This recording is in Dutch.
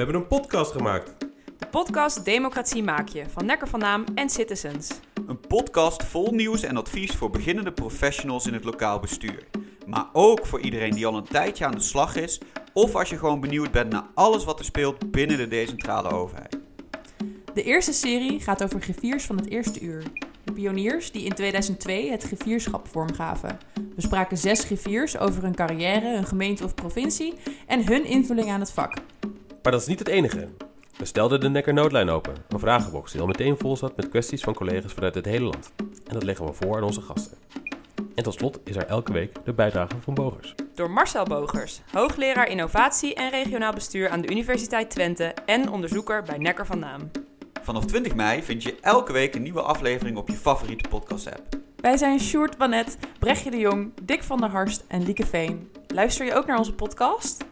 hebben een podcast gemaakt. De podcast Democratie Maak Je van Nekker van Naam en Citizens. Een podcast vol nieuws en advies voor beginnende professionals in het lokaal bestuur. Maar ook voor iedereen die al een tijdje aan de slag is, of als je gewoon benieuwd bent naar alles wat er speelt binnen de decentrale overheid. De eerste serie gaat over griffiers van het eerste uur. De pioniers die in 2002 het griffierschap vormgaven. We spraken zes griffiers over hun carrière, hun gemeente of provincie en hun invulling aan het vak. Maar dat is niet het enige. We stelden de Nekker Noodlijn open, een vragenbox die al meteen vol zat met kwesties van collega's vanuit het hele land. En dat leggen we voor aan onze gasten. En tot slot is er elke week de bijdrage van Bogers. Door Marcel Bogers, hoogleraar innovatie en regionaal bestuur aan de Universiteit Twente en onderzoeker bij Nekker van Naam. Vanaf 20 mei vind je elke week een nieuwe aflevering op je favoriete podcast-app. Wij zijn Sjoerd Banet, Brechtje de Jong, Dick van der Harst en Lieke Veen. Luister je ook naar onze podcast?